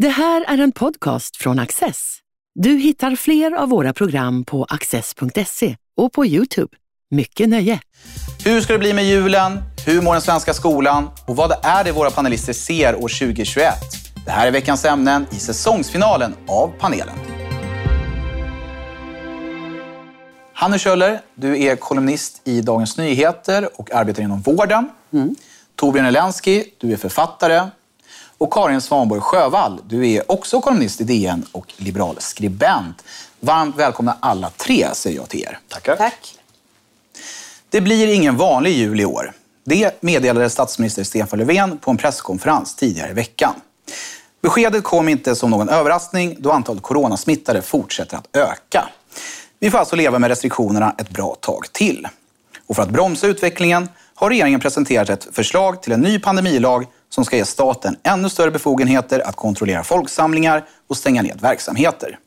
Det här är en podcast från Access. Du hittar fler av våra program på access.se och på Youtube. Mycket nöje! Hur ska det bli med julen? Hur mår den svenska skolan? Och vad är det våra panelister ser år 2021? Det här är veckans ämnen i säsongsfinalen av panelen. Hanne Kjöller, du är kolumnist i Dagens Nyheter och arbetar inom vården. Mm. Torbjörn Elensky, du är författare. Och Karin Svanborg Sjövall, du är också kolumnist i DN och liberal skribent. Varmt välkomna alla tre, säger jag till er. Tackar. Tack. Det blir ingen vanlig jul i år. Det meddelade statsminister Stefan Löfven på en presskonferens tidigare i veckan. Beskedet kom inte som någon överraskning då antalet coronasmittade fortsätter att öka. Vi får alltså leva med restriktionerna ett bra tag till. Och för att bromsa utvecklingen har regeringen presenterat ett förslag till en ny pandemilag som ska ge staten ännu större befogenheter att kontrollera folksamlingar och stänga ned verksamheter.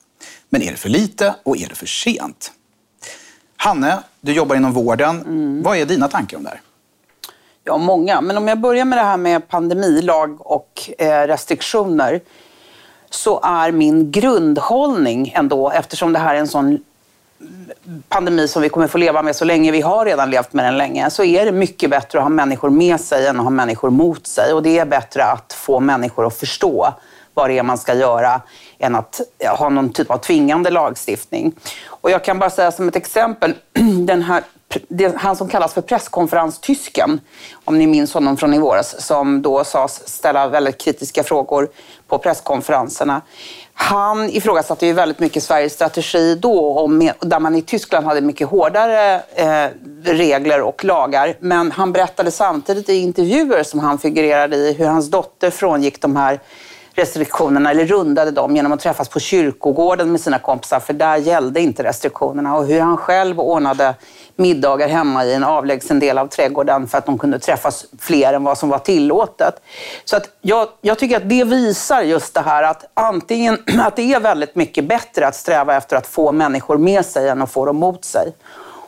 Men är det för lite och är det för sent? Hanne, du jobbar inom vården. Mm. Vad är dina tankar om det här? Ja, många. Men om jag börjar med det här med pandemilag och eh, restriktioner så är min grundhållning ändå, eftersom det här är en sån pandemi som vi kommer få leva med så länge, vi har redan levt med den länge, så är det mycket bättre att ha människor med sig än att ha människor mot sig. Och det är bättre att få människor att förstå vad det är man ska göra än att ha någon typ av tvingande lagstiftning. Och jag kan bara säga som ett exempel, den här, han som kallas för presskonferenstysken, om ni minns honom från i våras, som då sades ställa väldigt kritiska frågor på presskonferenserna. Han ifrågasatte ju väldigt mycket Sveriges strategi då, om, där man i Tyskland hade mycket hårdare eh, regler och lagar. Men han berättade samtidigt i intervjuer som han figurerade i hur hans dotter frångick de här restriktionerna, eller rundade dem genom att träffas på kyrkogården med sina kompisar, för där gällde inte restriktionerna. Och hur han själv ordnade middagar hemma i en avlägsen del av trädgården för att de kunde träffas fler än vad som var tillåtet. Så att jag, jag tycker att det visar just det här att antingen att det är väldigt mycket bättre att sträva efter att få människor med sig än att få dem mot sig.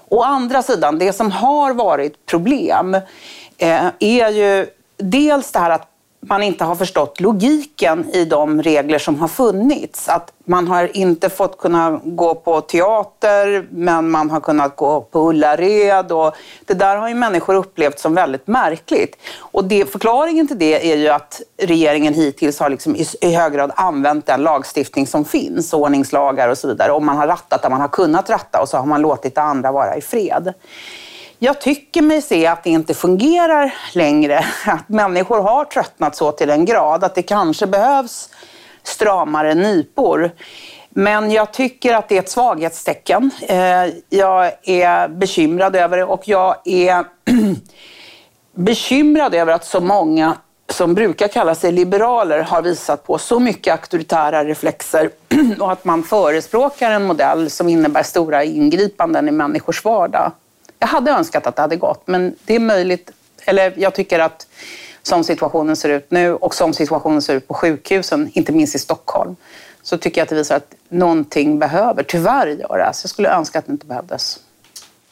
Å andra sidan, det som har varit problem eh, är ju dels det här att man inte har förstått logiken i de regler som har funnits. Att man har inte fått kunna gå på teater, men man har kunnat gå på Ullared. Och det där har ju människor upplevt som väldigt märkligt. Och det, förklaringen till det är ju att regeringen hittills har liksom i, i hög grad använt den lagstiftning som finns, ordningslagar och så vidare. Och man har rattat där man har kunnat ratta och så har man låtit det andra vara i fred. Jag tycker mig se att det inte fungerar längre. Att människor har tröttnat så till en grad att det kanske behövs stramare nypor. Men jag tycker att det är ett svaghetstecken. Eh, jag är bekymrad över det och jag är bekymrad över att så många som brukar kalla sig liberaler har visat på så mycket auktoritära reflexer och att man förespråkar en modell som innebär stora ingripanden i människors vardag. Jag hade önskat att det hade gått, men det är möjligt. Eller jag tycker att som situationen ser ut nu och som situationen ser ut på sjukhusen, inte minst i Stockholm, så tycker jag att det visar att någonting behöver tyvärr göras. Jag skulle önska att det inte behövdes.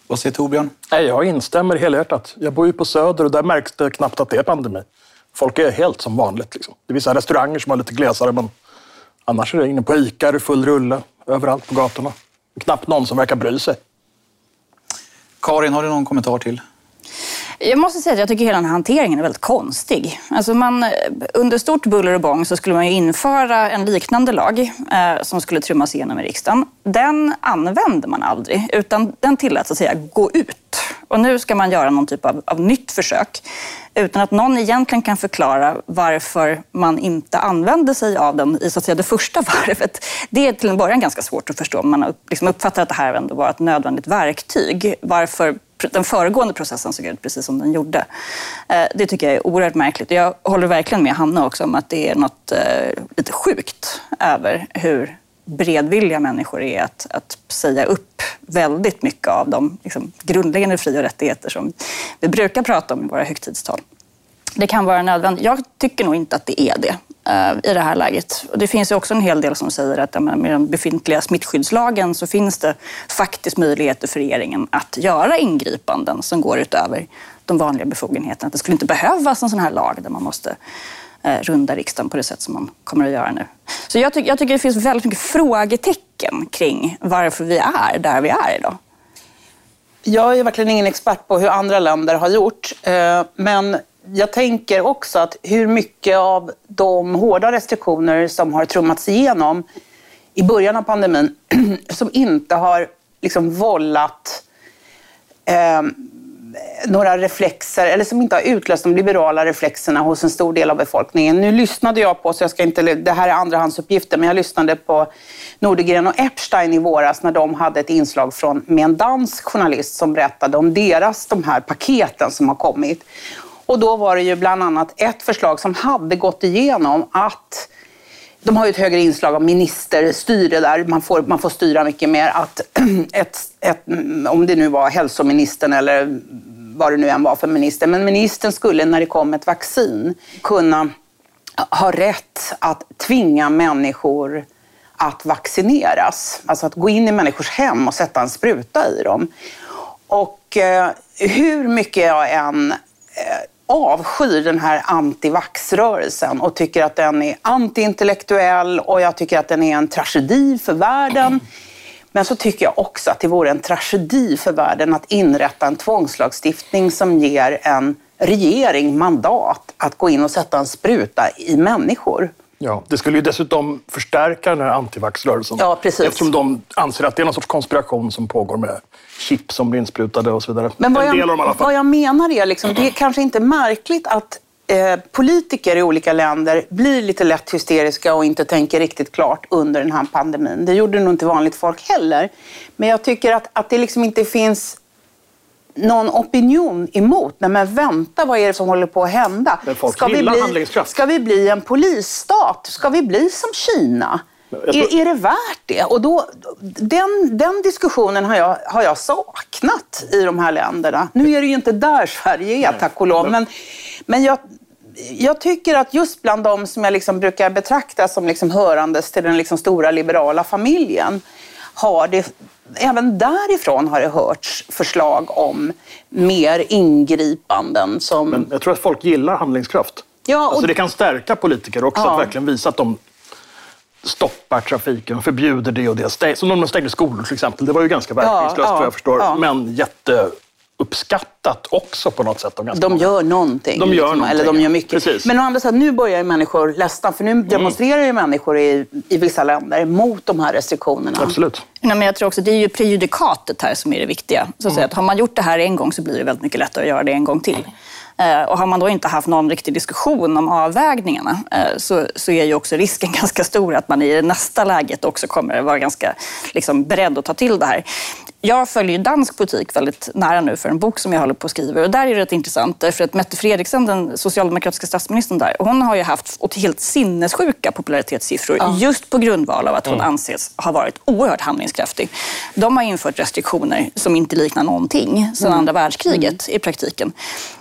Vad säger Torbjörn? Nej, jag instämmer helhjärtat. Jag bor ju på Söder och där märks det knappt att det är pandemi. Folk är helt som vanligt. Liksom. Det är vissa restauranger som har lite glesare, men annars är det inne på Ica, är full rulle överallt på gatorna. Knappt någon som verkar bry sig. Karin, har du någon kommentar till? Jag måste säga att jag tycker hela den här hanteringen är väldigt konstig. Alltså man, eh, under stort buller och bång så skulle man ju införa en liknande lag eh, som skulle trummas igenom i riksdagen. Den använde man aldrig, utan den tilläts att säga gå ut. Och nu ska man göra någon typ av, av nytt försök utan att någon egentligen kan förklara varför man inte använde sig av den i så att säga, det första varvet. Det är till en början ganska svårt att förstå. Man liksom uppfattar att det här ändå var ett nödvändigt verktyg. Varför den föregående processen såg ut precis som den gjorde. Eh, det tycker jag är oerhört märkligt. Jag håller verkligen med Hanna också om att det är något eh, lite sjukt över hur beredvilliga människor är att, att säga upp väldigt mycket av de liksom, grundläggande fri och rättigheter som vi brukar prata om i våra högtidstal. Det kan vara nödvändigt. Jag tycker nog inte att det är det eh, i det här läget. Och det finns ju också en hel del som säger att med den befintliga smittskyddslagen så finns det faktiskt möjligheter för regeringen att göra ingripanden som går utöver de vanliga befogenheterna. Det skulle inte behövas en sån här lag där man måste eh, runda riksdagen på det sätt som man kommer att göra nu. Så jag, ty jag tycker det finns väldigt mycket frågetecken kring varför vi är där vi är idag. Jag är verkligen ingen expert på hur andra länder har gjort. Eh, men jag tänker också att hur mycket av de hårda restriktioner som har trummats igenom i början av pandemin som inte har liksom vållat eh, några reflexer, eller som inte har utlöst de liberala reflexerna hos en stor del av befolkningen. Nu lyssnade jag på, så jag ska inte, det här är andrahandsuppgifter, men jag lyssnade på Nordegren och Epstein i våras när de hade ett inslag från, med en dansk journalist som berättade om deras, de här paketen som har kommit. Och då var det ju bland annat ett förslag som hade gått igenom att de har ju ett högre inslag av ministerstyre där. Man får, man får styra mycket mer. Att ett, ett, om det nu var hälsoministern eller vad det nu än var för minister. Men ministern skulle när det kom ett vaccin kunna ha rätt att tvinga människor att vaccineras. Alltså att gå in i människors hem och sätta en spruta i dem. Och eh, hur mycket jag än eh, avskyr den här antivaxrörelsen och tycker att den är antiintellektuell och jag tycker att den är en tragedi för världen. Men så tycker jag också att det vore en tragedi för världen att inrätta en tvångslagstiftning som ger en regering mandat att gå in och sätta en spruta i människor. Ja, det skulle ju dessutom förstärka den här antivaxrörelsen. Ja, precis. Eftersom de anser att det är någon sorts konspiration som pågår med chip som blir insprutade och så vidare. Men vad, jag, vad jag menar är, liksom, det är kanske inte märkligt att eh, politiker i olika länder blir lite lätt hysteriska och inte tänker riktigt klart under den här pandemin. Det gjorde nog inte vanligt folk heller. Men jag tycker att, att det liksom inte finns någon opinion emot. Nej men vänta, vad är det som håller på att hända? Ska, vi bli, ska vi bli en polisstat? Ska vi bli som Kina? Tror... Är, är det värt det? Och då, den, den diskussionen har jag, har jag saknat i de här länderna. Nu är det ju inte där Sverige är, tack och lov. Men, men jag, jag tycker att just bland de som jag liksom brukar betrakta som liksom hörandes till den liksom stora liberala familjen har det även därifrån har det hörts förslag om mer ingripanden. Som... Men jag tror att folk gillar handlingskraft. Ja, och... alltså det kan stärka politiker också ja. att verkligen visa att de stoppar trafiken, förbjuder det och det. Som de stängde skolor till exempel. Det var ju ganska verkningslöst ja, ja, vad jag förstår. Ja. Men jätteuppskattat också på något sätt. De, de gör någonting. De gör liksom, någonting. Eller de gör mycket. Precis. Men å andra sidan, nu börjar ju människor ledsna. För nu mm. demonstrerar ju människor i, i vissa länder mot de här restriktionerna. Absolut. Nej, men jag tror också det är ju prejudikatet här som är det viktiga. Så att, mm. att har man gjort det här en gång så blir det väldigt mycket lättare att göra det en gång till. Eh, och har man då inte haft någon riktig diskussion om avvägningarna eh, så, så är ju också risken ganska stor att man i nästa läget också kommer vara ganska liksom, beredd att ta till det här. Jag följer dansk politik väldigt nära nu för en bok som jag håller på att skriva. Och där är det rätt intressant, för att Mette Frederiksen, den socialdemokratiska statsministern där, hon har ju haft helt sinnessjuka popularitetssiffror ja. just på grundval av att hon mm. anses ha varit oerhört handlingskraftig. De har infört restriktioner som inte liknar någonting sedan mm. andra världskriget mm. i praktiken.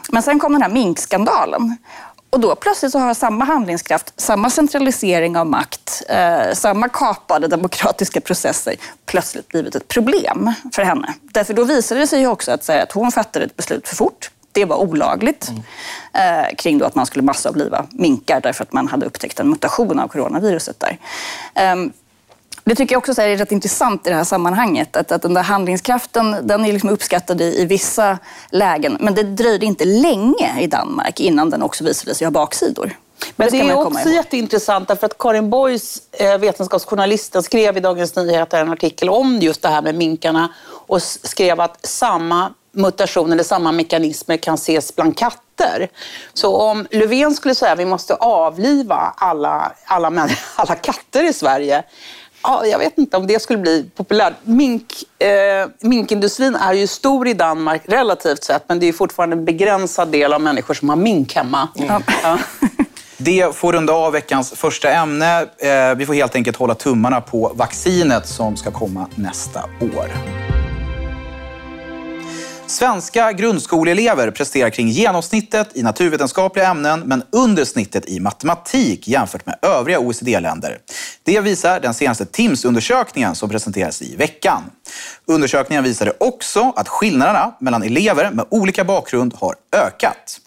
Men sen kom den här minkskandalen. Och då plötsligt så har samma handlingskraft, samma centralisering av makt, eh, samma kapade demokratiska processer plötsligt blivit ett problem för henne. Därför då visade det sig ju också att, att hon fattade ett beslut för fort. Det var olagligt mm. eh, kring då att man skulle massavliva minkar därför att man hade upptäckt en mutation av coronaviruset där. Um, det tycker jag också är rätt intressant i det här sammanhanget. Att, att den där handlingskraften den är liksom uppskattad i, i vissa lägen. Men det dröjde inte länge i Danmark innan den också visade sig ha baksidor. Men det, det är också jätteintressant därför att Karin Boys, eh, vetenskapsjournalisten, skrev i Dagens Nyheter en artikel om just det här med minkarna och skrev att samma mutationer eller samma mekanismer kan ses bland katter. Så om Löfven skulle säga att vi måste avliva alla, alla, alla katter i Sverige Ja, jag vet inte om det skulle bli populärt. Mink, eh, minkindustrin är ju stor i Danmark relativt sett, men det är fortfarande en begränsad del av människor som har mink hemma. Mm. Ja. Det får runda av veckans första ämne. Eh, vi får helt enkelt hålla tummarna på vaccinet som ska komma nästa år. Svenska grundskoleelever presterar kring genomsnittet i naturvetenskapliga ämnen men under snittet i matematik jämfört med övriga OECD-länder. Det visar den senaste Timss-undersökningen som presenteras i veckan. Undersökningen visade också att skillnaderna mellan elever med olika bakgrund har ökat.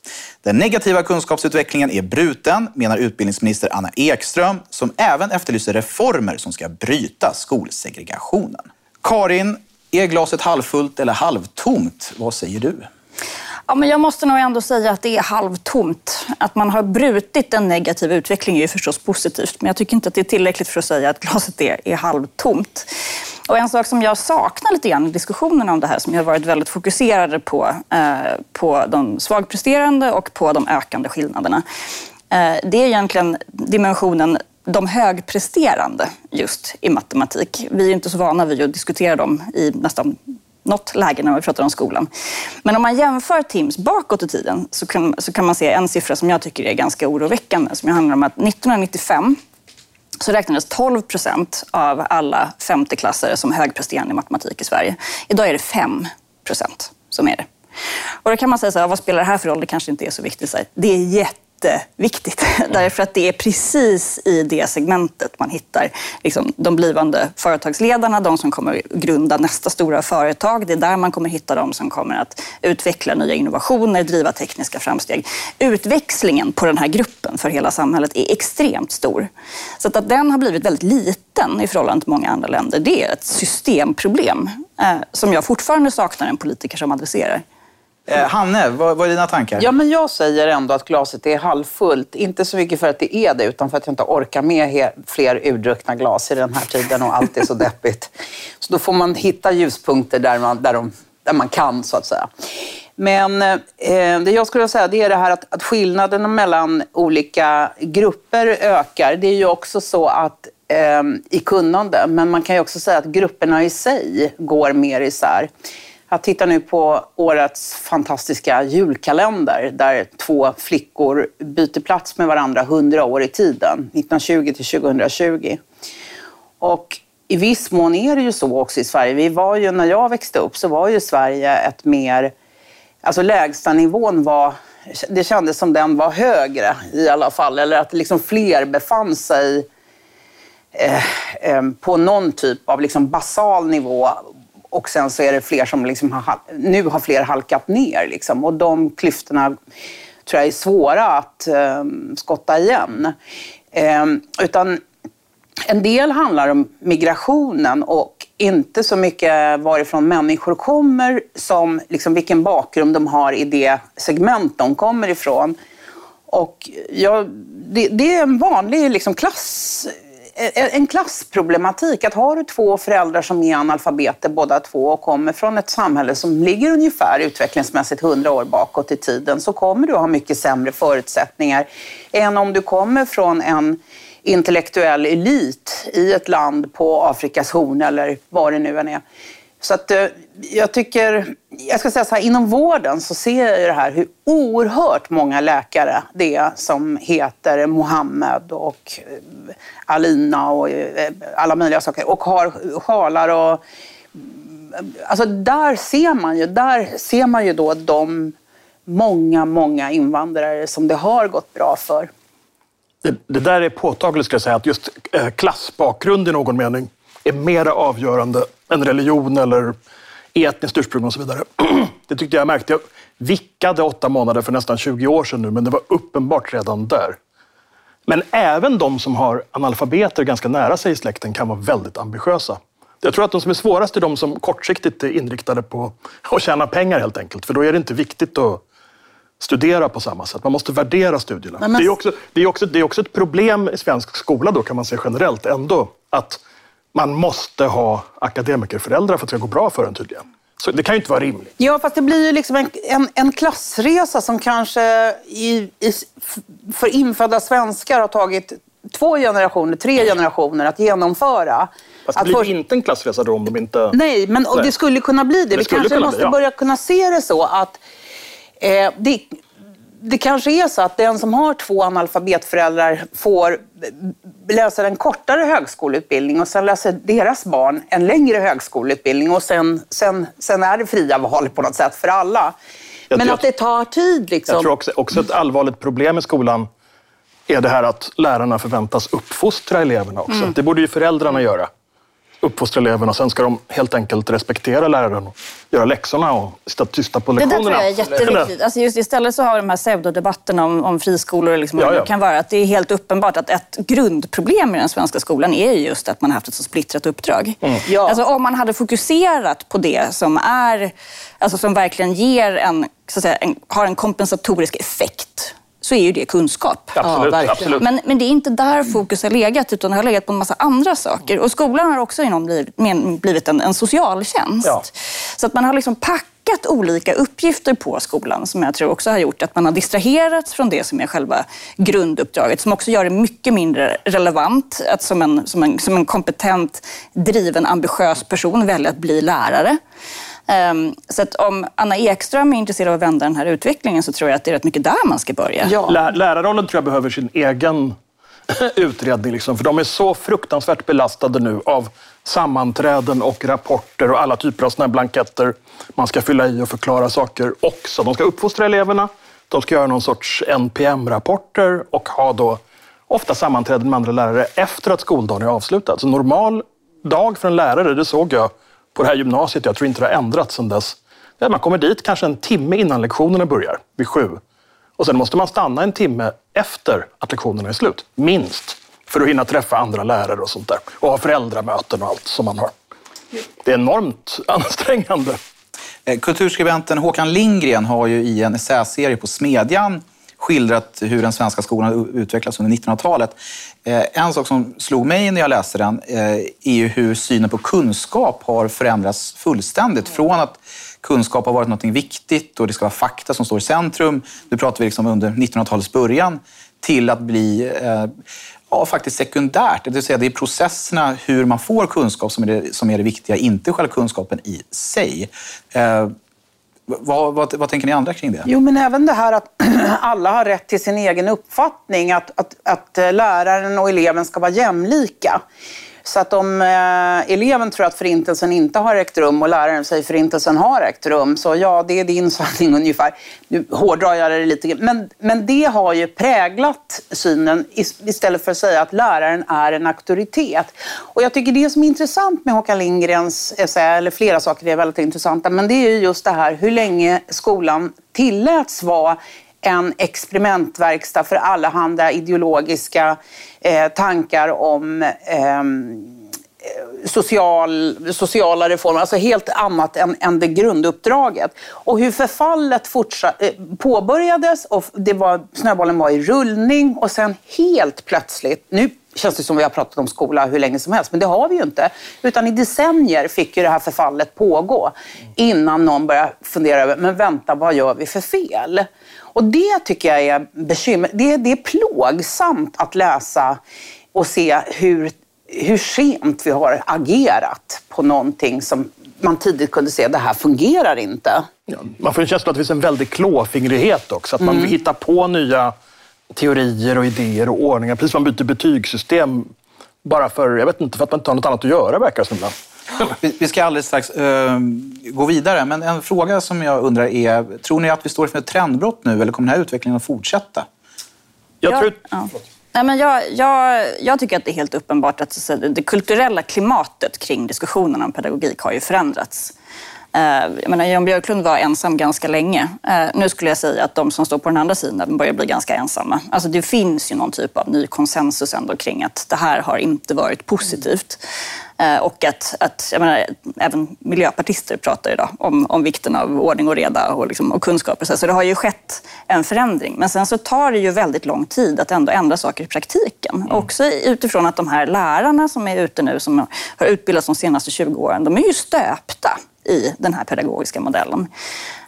Den negativa kunskapsutvecklingen är bruten, menar utbildningsminister Anna Ekström, som även efterlyser reformer som ska bryta skolsegregationen. Karin, är glaset halvfullt eller halvtomt? Vad säger du? Ja, men jag måste nog ändå säga att det är halvtomt. Att man har brutit en negativ utveckling är ju förstås positivt, men jag tycker inte att det är tillräckligt för att säga att glaset är, är halvtomt. Och en sak som jag saknar lite grann i diskussionerna om det här, som jag har varit väldigt fokuserade på, eh, på de svagpresterande och på de ökande skillnaderna, eh, det är egentligen dimensionen de högpresterande just i matematik. Vi är inte så vana vid att diskutera dem i nästan något läge när vi pratar om skolan. Men om man jämför TIMS bakåt i tiden så kan, så kan man se en siffra som jag tycker är ganska oroväckande som handlar om att 1995 så räknades 12 procent av alla femteklassare som högpresterande i matematik i Sverige. Idag är det 5 procent som är det. Och då kan man säga så här, vad spelar det här för roll? Det kanske inte är så viktigt. Det är jätte jätteviktigt. Därför att det är precis i det segmentet man hittar liksom, de blivande företagsledarna, de som kommer grunda nästa stora företag. Det är där man kommer hitta de som kommer att utveckla nya innovationer, driva tekniska framsteg. Utväxlingen på den här gruppen för hela samhället är extremt stor. Så att, att den har blivit väldigt liten i förhållande till många andra länder, det är ett systemproblem eh, som jag fortfarande saknar en politiker som adresserar. Eh, Hanne, vad, vad, är dina tankar? Ja, men jag säger ändå att glaset är halvfullt. Inte så mycket för att det är det, utan för att jag inte orkar med fler urdruckna glas i den här tiden och allt är så deppigt. Så då får man hitta ljuspunkter där man, där de, där man kan, så att säga. Men eh, det jag skulle säga det är det här att, att skillnaderna mellan olika grupper ökar. Det är ju också så att eh, i kunnande, men man kan ju också säga att grupperna i sig går mer isär. Jag tittar nu på årets fantastiska julkalender där två flickor byter plats med varandra 100 år i tiden, 1920 till 2020. Och i viss mån är det ju så också i Sverige. Vi var ju, när jag växte upp så var ju Sverige ett mer... Alltså lägstanivån var... Det kändes som den var högre i alla fall. Eller att liksom fler befann sig eh, eh, på någon typ av liksom basal nivå och sen så är det fler som liksom har, nu har fler halkat ner. Liksom. Och de klyftorna tror jag är svåra att eh, skotta igen. Eh, utan en del handlar om migrationen och inte så mycket varifrån människor kommer som liksom vilken bakgrund de har i det segment de kommer ifrån. Och ja, det, det är en vanlig liksom klass Eh, eh, en klassproblematik. Att har du två föräldrar som är analfabeter båda två och kommer från ett samhälle som ligger ungefär utvecklingsmässigt hundra år bakåt i tiden så kommer du ha mycket sämre förutsättningar än om du kommer från en intellektuell elit i ett land på Afrikas horn eller vad det nu än är. Så att, eh, jag tycker, jag ska säga så här, inom vården så ser jag det här hur oerhört många läkare det är som heter Mohammed och eh, Alina och eh, alla möjliga saker och har sjalar och... Alltså där ser man ju, där ser man ju då de många, många invandrare som det har gått bra för. Det, det där är påtagligt, ska jag säga, att just klassbakgrund i någon mening är mer avgörande än religion eller etniskt ursprung och så vidare. Det tyckte jag märkte. Jag vickade åtta månader för nästan 20 år sedan nu, men det var uppenbart redan där. Men även de som har analfabeter ganska nära sig i släkten kan vara väldigt ambitiösa. Jag tror att de som är svårast är de som kortsiktigt är inriktade på att tjäna pengar helt enkelt. För då är det inte viktigt att studera på samma sätt. Man måste värdera studierna. Men... Det, är också, det, är också, det är också ett problem i svensk skola då kan man säga generellt ändå. Att man måste ha akademikerföräldrar för att det ska gå bra för en tydligen. Så det kan ju inte vara rimligt. Ja, fast det blir ju liksom en, en, en klassresa som kanske i, i, för infödda svenskar har tagit två generationer, tre generationer att genomföra. Fast det blir för... inte en klassresa då om de inte... Nej, men Nej. det skulle kunna bli det. det Vi kanske måste det, ja. börja kunna se det så att eh, det, det kanske är så att den som har två analfabetföräldrar får läsa en kortare högskoleutbildning och sen läser deras barn en längre högskoleutbildning och sen, sen, sen är det fria val på något sätt för alla. Jag Men att det tar tid. Liksom. Jag tror också, också ett allvarligt problem i skolan är det här att lärarna förväntas uppfostra eleverna också. Mm. Det borde ju föräldrarna göra uppfostra eleverna. Sen ska de helt enkelt respektera läraren och göra läxorna och sitta tysta på lektionerna. Det där tror jag är jätteviktigt. Alltså just istället så har vi de här pseudodebatterna om, om friskolor. Liksom, ja, ja. Det kan vara att det är helt uppenbart att ett grundproblem i den svenska skolan är just att man har haft ett så splittrat uppdrag. Mm. Ja. Alltså, om man hade fokuserat på det som, är, alltså, som verkligen ger en, så att säga, en, har en kompensatorisk effekt så är ju det kunskap. Absolut, ja, absolut. Men, men det är inte där fokus har legat, utan det har legat på en massa andra saker. Och skolan har också inom blivit, blivit en, en socialtjänst. Ja. Så att man har liksom packat olika uppgifter på skolan som jag tror också har gjort att man har distraherats från det som är själva grunduppdraget, som också gör det mycket mindre relevant att som en, som en, som en kompetent, driven, ambitiös person välja att bli lärare. Um, så att om Anna Ekström är intresserad av att vända den här utvecklingen så tror jag att det är rätt mycket där man ska börja. Ja. Lär, lärarrollen tror jag behöver sin egen utredning. Liksom, för de är så fruktansvärt belastade nu av sammanträden och rapporter och alla typer av såna blanketter man ska fylla i och förklara saker också. De ska uppfostra eleverna, de ska göra någon sorts NPM-rapporter och ha då ofta sammanträden med andra lärare efter att skoldagen är avslutad. Så normal dag för en lärare, det såg jag på det här gymnasiet. Jag tror inte det har ändrats sedan dess. Man kommer dit kanske en timme innan lektionerna börjar, vid sju. Och sen måste man stanna en timme efter att lektionerna är slut, minst. För att hinna träffa andra lärare och sånt där. Och ha föräldramöten och allt som man har. Det är enormt ansträngande. Eh, kulturskribenten Håkan Lindgren har ju i en essäserie på Smedjan skildrat hur den svenska skolan utvecklats under 1900-talet. Eh, en sak som slog mig när jag läste den eh, är ju hur synen på kunskap har förändrats fullständigt. Från att kunskap har varit något viktigt och det ska vara fakta som står i centrum, nu pratar vi liksom under 1900-talets början, till att bli eh, ja, faktiskt sekundärt. Det vill säga det är processerna, hur man får kunskap som är det, som är det viktiga, inte själva kunskapen i sig. Vad, vad, vad, tänker ni andra kring det? Jo, men även det här att alla har rätt till sin egen uppfattning, att, att, att eh, läraren och eleven ska vara jämlika. Så att om eh, eleven tror att förintelsen inte har ägt rum och läraren säger att förintelsen har ägt rum, så ja, det är din sanning ungefär. Nu hårdrar jag det lite men, men det har ju präglat synen istället för att säga att läraren är en auktoritet. Och jag tycker det som är intressant med Håkan Lindgrens essä, eller flera saker är väldigt intressanta, men det är ju just det här hur länge skolan tilläts vara en experimentverkstad för allehanda ideologiska eh, tankar om ehm, eh, social, sociala reformer, alltså helt annat än, än det grunduppdraget. Och hur förfallet fortsatt, eh, påbörjades och det var, snöbollen var i rullning och sen helt plötsligt, nu känns det som vi har pratat om skola hur länge som helst, men det har vi ju inte. Utan i decennier fick ju det här förfallet pågå innan någon började fundera över, men vänta, vad gör vi för fel? Och det tycker jag är bekymmer. Det, det är plågsamt att läsa och se hur, hur sent vi har agerat på någonting som man tidigt kunde se, det här fungerar inte. Ja, man får en känsla att det finns en väldig klåfingrighet också. Att man mm. hittar på nya teorier och idéer och ordningar. Precis som man byter betygssystem bara för, jag vet inte, för att man inte har något annat att göra verkar det som ibland. Vi ska alldeles strax uh, gå vidare, men en fråga som jag undrar är, tror ni att vi står inför ett trendbrott nu eller kommer den här utvecklingen att fortsätta? Jag, jag tror... Ja. Nej, men jag, jag, jag, tycker att det är helt uppenbart att det kulturella klimatet kring diskussionen om pedagogik har ju förändrats. Eh, jag menar, Jan Björklund var ensam ganska länge. Eh, nu skulle jag säga att de som står på den andra sidan börjar bli ganska ensamma. Alltså det finns ju någon typ av ny konsensus ändå kring att det här har inte varit positivt. Eh, och att, att jag menar, även miljöpartister pratar idag om, om vikten av ordning och reda och, liksom, och kunskaper. Så det har ju skett en förändring. Men sen så tar det ju väldigt lång tid att ändå ändra saker i praktiken. Mm. Också utifrån att de här lärarna som är ute nu, som har utbildats de senaste 20 åren, de är ju stöpta i den här pedagogiska modellen.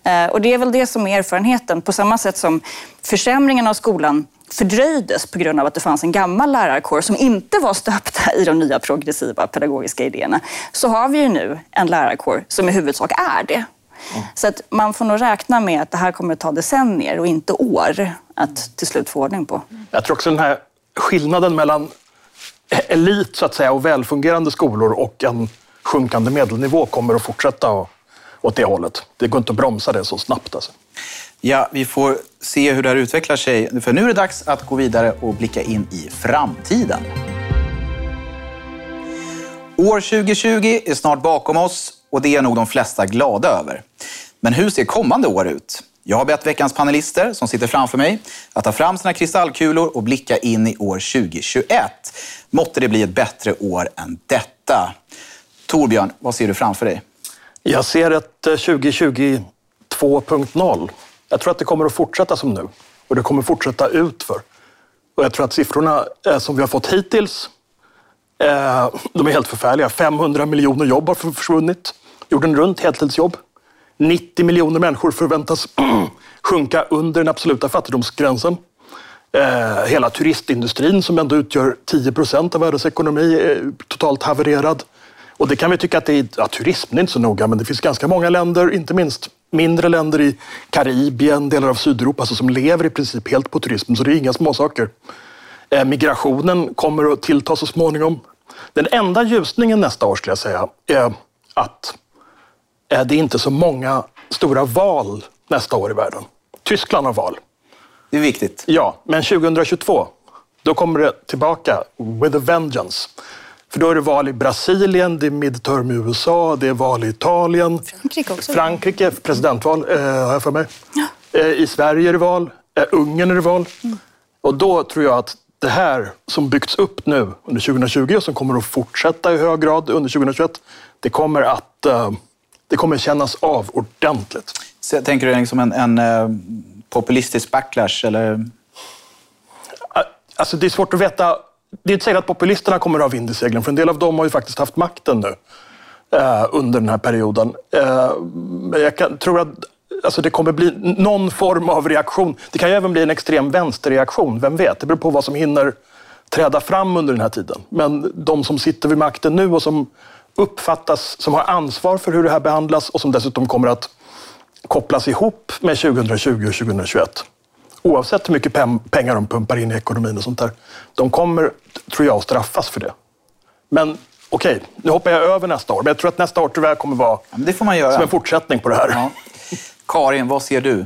Eh, och det är väl det som är erfarenheten. På samma sätt som försämringen av skolan fördröjdes på grund av att det fanns en gammal lärarkår som inte var stöpta i de nya progressiva pedagogiska idéerna, så har vi ju nu en lärarkår som i huvudsak är det. Mm. Så att man får nog räkna med att det här kommer att ta decennier och inte år att till slut få ordning på. Jag tror också den här skillnaden mellan elit så att säga och välfungerande skolor och en sjunkande medelnivå kommer att fortsätta åt det hållet. Det går inte att bromsa det så snabbt. Alltså. Ja, vi får se hur det här utvecklar sig. För nu är det dags att gå vidare och blicka in i framtiden. År 2020 är snart bakom oss och det är nog de flesta glada över. Men hur ser kommande år ut? Jag har bett veckans panelister som sitter framför mig att ta fram sina kristallkulor och blicka in i år 2021. Måtte det bli ett bättre år än detta. Torbjörn, vad ser du framför dig? Jag ser ett eh, 2020 2.0. Jag tror att det kommer att fortsätta som nu och det kommer att fortsätta utför. Och jag tror att siffrorna eh, som vi har fått hittills, eh, de är helt förfärliga. 500 miljoner jobb har försvunnit. Jorden runt, heltidsjobb. 90 miljoner människor förväntas sjunka under den absoluta fattigdomsgränsen. Hela turistindustrin som ändå utgör 10 procent av världens ekonomi är totalt havererad. Och det kan vi tycka att det är, ja, turismen är inte så noga, men det finns ganska många länder, inte minst mindre länder i Karibien, delar av Sydeuropa, alltså som lever i princip helt på turism, så det är inga småsaker. Eh, migrationen kommer att tillta så småningom. Den enda ljusningen nästa år skulle jag säga är att eh, det är inte så många stora val nästa år i världen. Tyskland har val. Det är viktigt. Ja, men 2022, då kommer det tillbaka with a vengeance. För då är det val i Brasilien, det är midterm i USA, det är val i Italien. Frankrike också. Frankrike, presidentval eh, har jag för mig. Ja. Eh, I Sverige är det val, eh, Ungern är det val. Mm. Och då tror jag att det här som byggts upp nu under 2020 och som kommer att fortsätta i hög grad under 2021, det kommer att eh, det kommer kännas av ordentligt. Så tänker du liksom en, en uh, populistisk backlash? Eller? Alltså det är svårt att veta det är inte säkert att populisterna kommer att ha vind i seglen, för en del av dem har ju faktiskt haft makten nu eh, under den här perioden. Eh, jag kan, tror att alltså det kommer bli någon form av reaktion. Det kan ju även bli en extrem vänsterreaktion, vem vet? Det beror på vad som hinner träda fram under den här tiden. Men de som sitter vid makten nu och som uppfattas, som har ansvar för hur det här behandlas och som dessutom kommer att kopplas ihop med 2020 och 2021 oavsett hur mycket pengar de pumpar in i ekonomin och sånt där, de kommer, tror jag, att straffas för det. Men okej, okay, nu hoppar jag över nästa år. Men jag tror att nästa år tyvärr kommer vara ja, som en fortsättning på det här. Ja. Karin, vad ser du?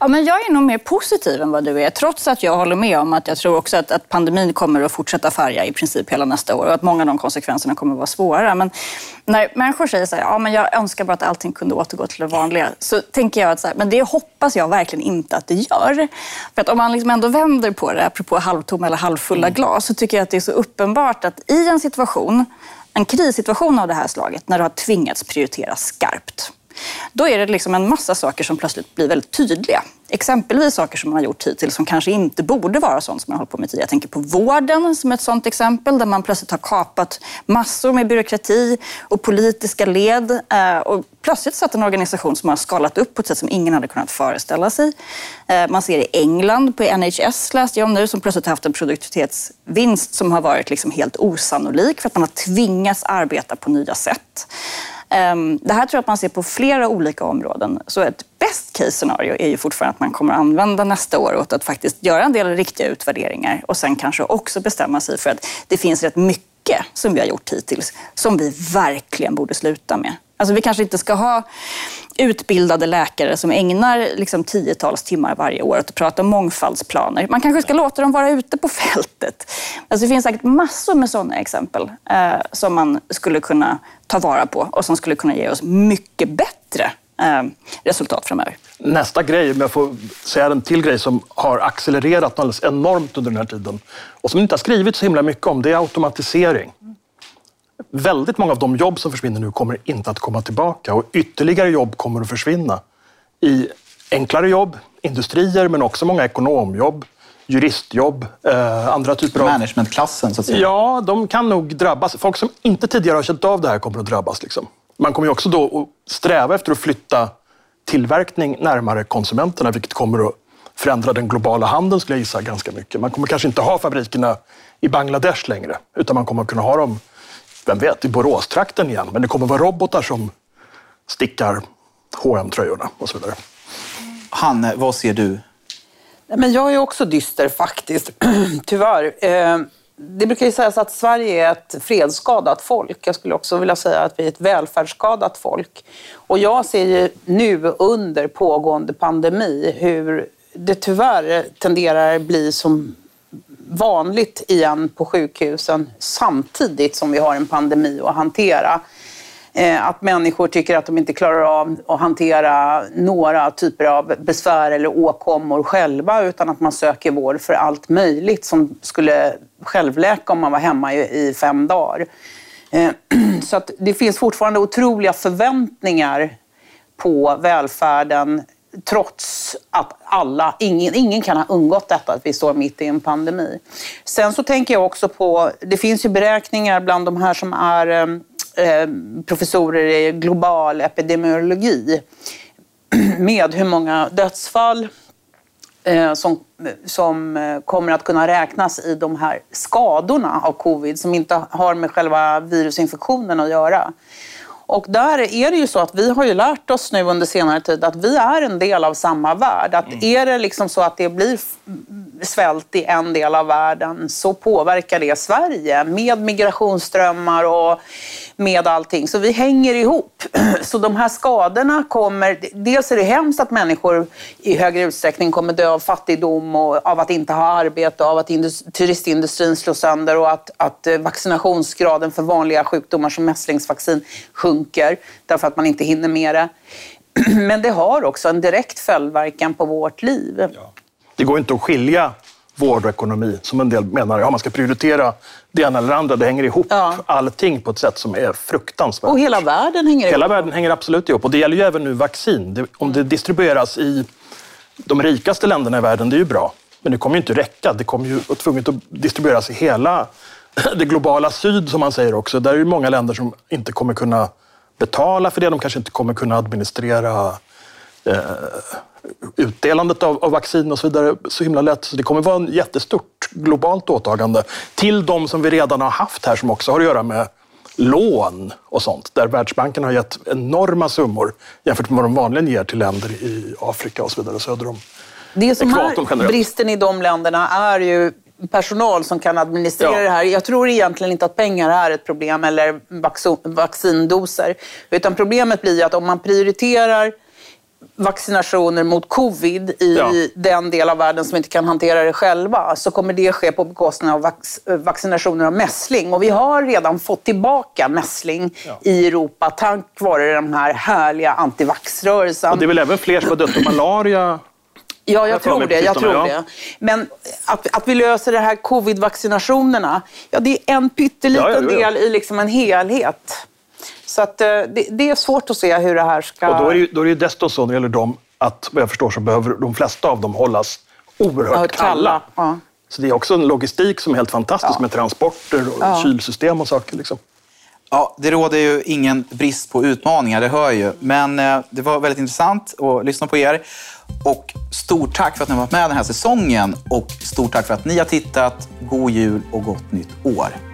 Ja, men jag är nog mer positiv än vad du är, trots att jag håller med om att jag tror också att, att pandemin kommer att fortsätta färga i princip hela nästa år och att många av de konsekvenserna kommer att vara svåra. Men när människor säger så här, ja, men jag önskar bara att allting kunde återgå till det vanliga, så tänker jag att så här, men det hoppas jag verkligen inte att det gör. För att om man liksom ändå vänder på det, apropå halvtomma eller halvfulla mm. glas, så tycker jag att det är så uppenbart att i en situation, en krissituation av det här slaget, när du har tvingats prioritera skarpt, då är det liksom en massa saker som plötsligt blir väldigt tydliga. Exempelvis saker som man har gjort hittills som kanske inte borde vara sånt som man håller hållit på med tidigare. Jag tänker på vården som ett sånt exempel där man plötsligt har kapat massor med byråkrati och politiska led eh, och plötsligt satt en organisation som har skalat upp på ett sätt som ingen hade kunnat föreställa sig. Eh, man ser i England, på NHS läste jag om nu, som plötsligt haft en produktivitetsvinst som har varit liksom helt osannolik för att man har tvingats arbeta på nya sätt. Ehm, det här tror jag att man ser på flera olika områden. Så ett best case scenario är ju fortfarande att man kommer att använda nästa år åt att faktiskt göra en del riktiga utvärderingar och sen kanske också bestämma sig för att det finns rätt mycket som vi har gjort hittills som vi verkligen borde sluta med. Alltså vi kanske inte ska ha utbildade läkare som ägnar liksom tiotals timmar varje år åt att prata om mångfaldsplaner. Man kanske ska låta dem vara ute på fältet. Alltså det finns säkert massor med sådana exempel eh, som man skulle kunna ta vara på och som skulle kunna ge oss mycket bättre eh, resultat framöver. Nästa grej, om jag får säga en till grej som har accelererat alldeles enormt under den här tiden och som inte har skrivits så himla mycket om, det är automatisering. Väldigt många av de jobb som försvinner nu kommer inte att komma tillbaka och ytterligare jobb kommer att försvinna i enklare jobb, industrier, men också många ekonomjobb, juristjobb, eh, andra typer av... Managementklassen, så att säga? Ja, de kan nog drabbas. Folk som inte tidigare har känt av det här kommer att drabbas. Liksom. Man kommer ju också då att sträva efter att flytta tillverkning närmare konsumenterna, vilket kommer att förändra den globala handeln, skulle jag gissa, ganska mycket. Man kommer kanske inte ha fabrikerna i Bangladesh längre, utan man kommer att kunna ha dem vem vet, i Boråstrakten igen. Men det kommer vara robotar som stickar hm tröjorna och så vidare. Hanne, vad ser du? Men jag är också dyster faktiskt, tyvärr. Eh, det brukar ju sägas att Sverige är ett fredsskadat folk. Jag skulle också vilja säga att vi är ett välfärdsskadat folk. Och jag ser ju nu under pågående pandemi hur det tyvärr tenderar bli som vanligt igen på sjukhusen samtidigt som vi har en pandemi att hantera. Eh, att människor tycker att de inte klarar av att hantera några typer av besvär eller åkommor själva utan att man söker vård för allt möjligt som skulle självläka om man var hemma i fem dagar. Eh, så att det finns fortfarande otroliga förväntningar på välfärden trots att alla, ingen, ingen kan ha undgått detta att vi står mitt i en pandemi. Sen så tänker jag också på, det finns ju beräkningar bland de här som är eh, eh professorer i global epidemiologi med hur många dödsfall eh, som, som eh, kommer att kunna räknas i de här skadorna av covid som inte har med själva virusinfektionen att göra. Och där är det ju så att vi har ju lärt oss nu under senare tid att vi är en del av samma värld. Att mm. är det liksom så att det blir svält i en del av världen så påverkar det Sverige med migrationsströmmar och med allting. Så vi hänger ihop. Så de här skadorna kommer... Dels är det hemskt att människor i högre utsträckning kommer dö av fattigdom och av att inte ha arbete, av att turistindustrin slås sönder och att, att eh, vaccinationsgraden för vanliga sjukdomar som mässlingsvaccin sjunker därför att man inte hinner med det. Men det har också en direkt följdverkan på vårt liv. Ja. Det går inte att skilja vård och ekonomi, som en del menar. Ja, man ska prioritera det ena eller andra. Det hänger ihop ja. allting på ett sätt som är fruktansvärt. Och hela världen hänger hela ihop. Hela världen hänger absolut ihop. Och det gäller ju även nu vaccin. Det, om det distribueras i de rikaste länderna i världen, det är ju bra. Men det kommer ju inte räcka. Det kommer ju tvunget att distribueras i hela det globala syd, som man säger också. Där är det många länder som inte kommer kunna betala för det. De kanske inte kommer kunna administrera eh, utdelandet av, av, vaccin och så vidare så himla lätt. Så det kommer vara ett jättestort globalt åtagande till de som vi redan har haft här som också har att göra med lån och sånt. Där Världsbanken har gett enorma summor jämfört med vad de vanligen ger till länder i Afrika och så vidare söder om Det som här bristen i de länderna är ju personal som kan administrera ja. det här. Jag tror egentligen inte att pengar är ett problem eller vaccindoser. Utan problemet blir att om man prioriterar vaccinationer mot covid i ja. den del av världen som inte kan hantera det själva så kommer det ske på bekostnad av vac vaccinationer av mässling. Och vi har redan fått tillbaka mässling ja. i Europa tack vare den här härliga antivaxrörelsen. Det är väl även fler som har dött av malaria Ja, jag tror det. Jag tror det. Men att, att vi löser det här covid-vaccinationerna, ja, det är en pytteliten ja, ja, del i liksom en helhet. Så att, eh, det, det, är svårt att se hur det här ska... Och då är det, då är det dessutom så när det gäller dem att vad jag förstår så behöver de flesta av dem hållas oerhört kalla. kalla. Ja. Så det är också en logistik som är helt fantastisk ja. med transporter och ja. kylsystem och saker. Liksom. Ja, det råder ju ingen brist på utmaningar, det hör jag ju. Men eh, det var väldigt intressant att lyssna på er. Och stort tack för att ni har varit med den här säsongen. Och stort tack för att ni har tittat. God jul och gott nytt år.